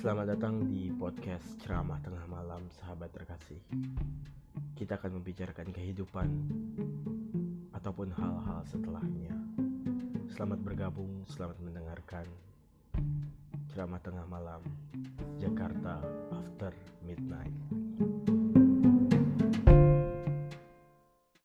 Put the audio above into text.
Selamat datang di podcast Ceramah Tengah Malam, sahabat terkasih. Kita akan membicarakan kehidupan ataupun hal-hal setelahnya. Selamat bergabung, selamat mendengarkan Ceramah Tengah Malam.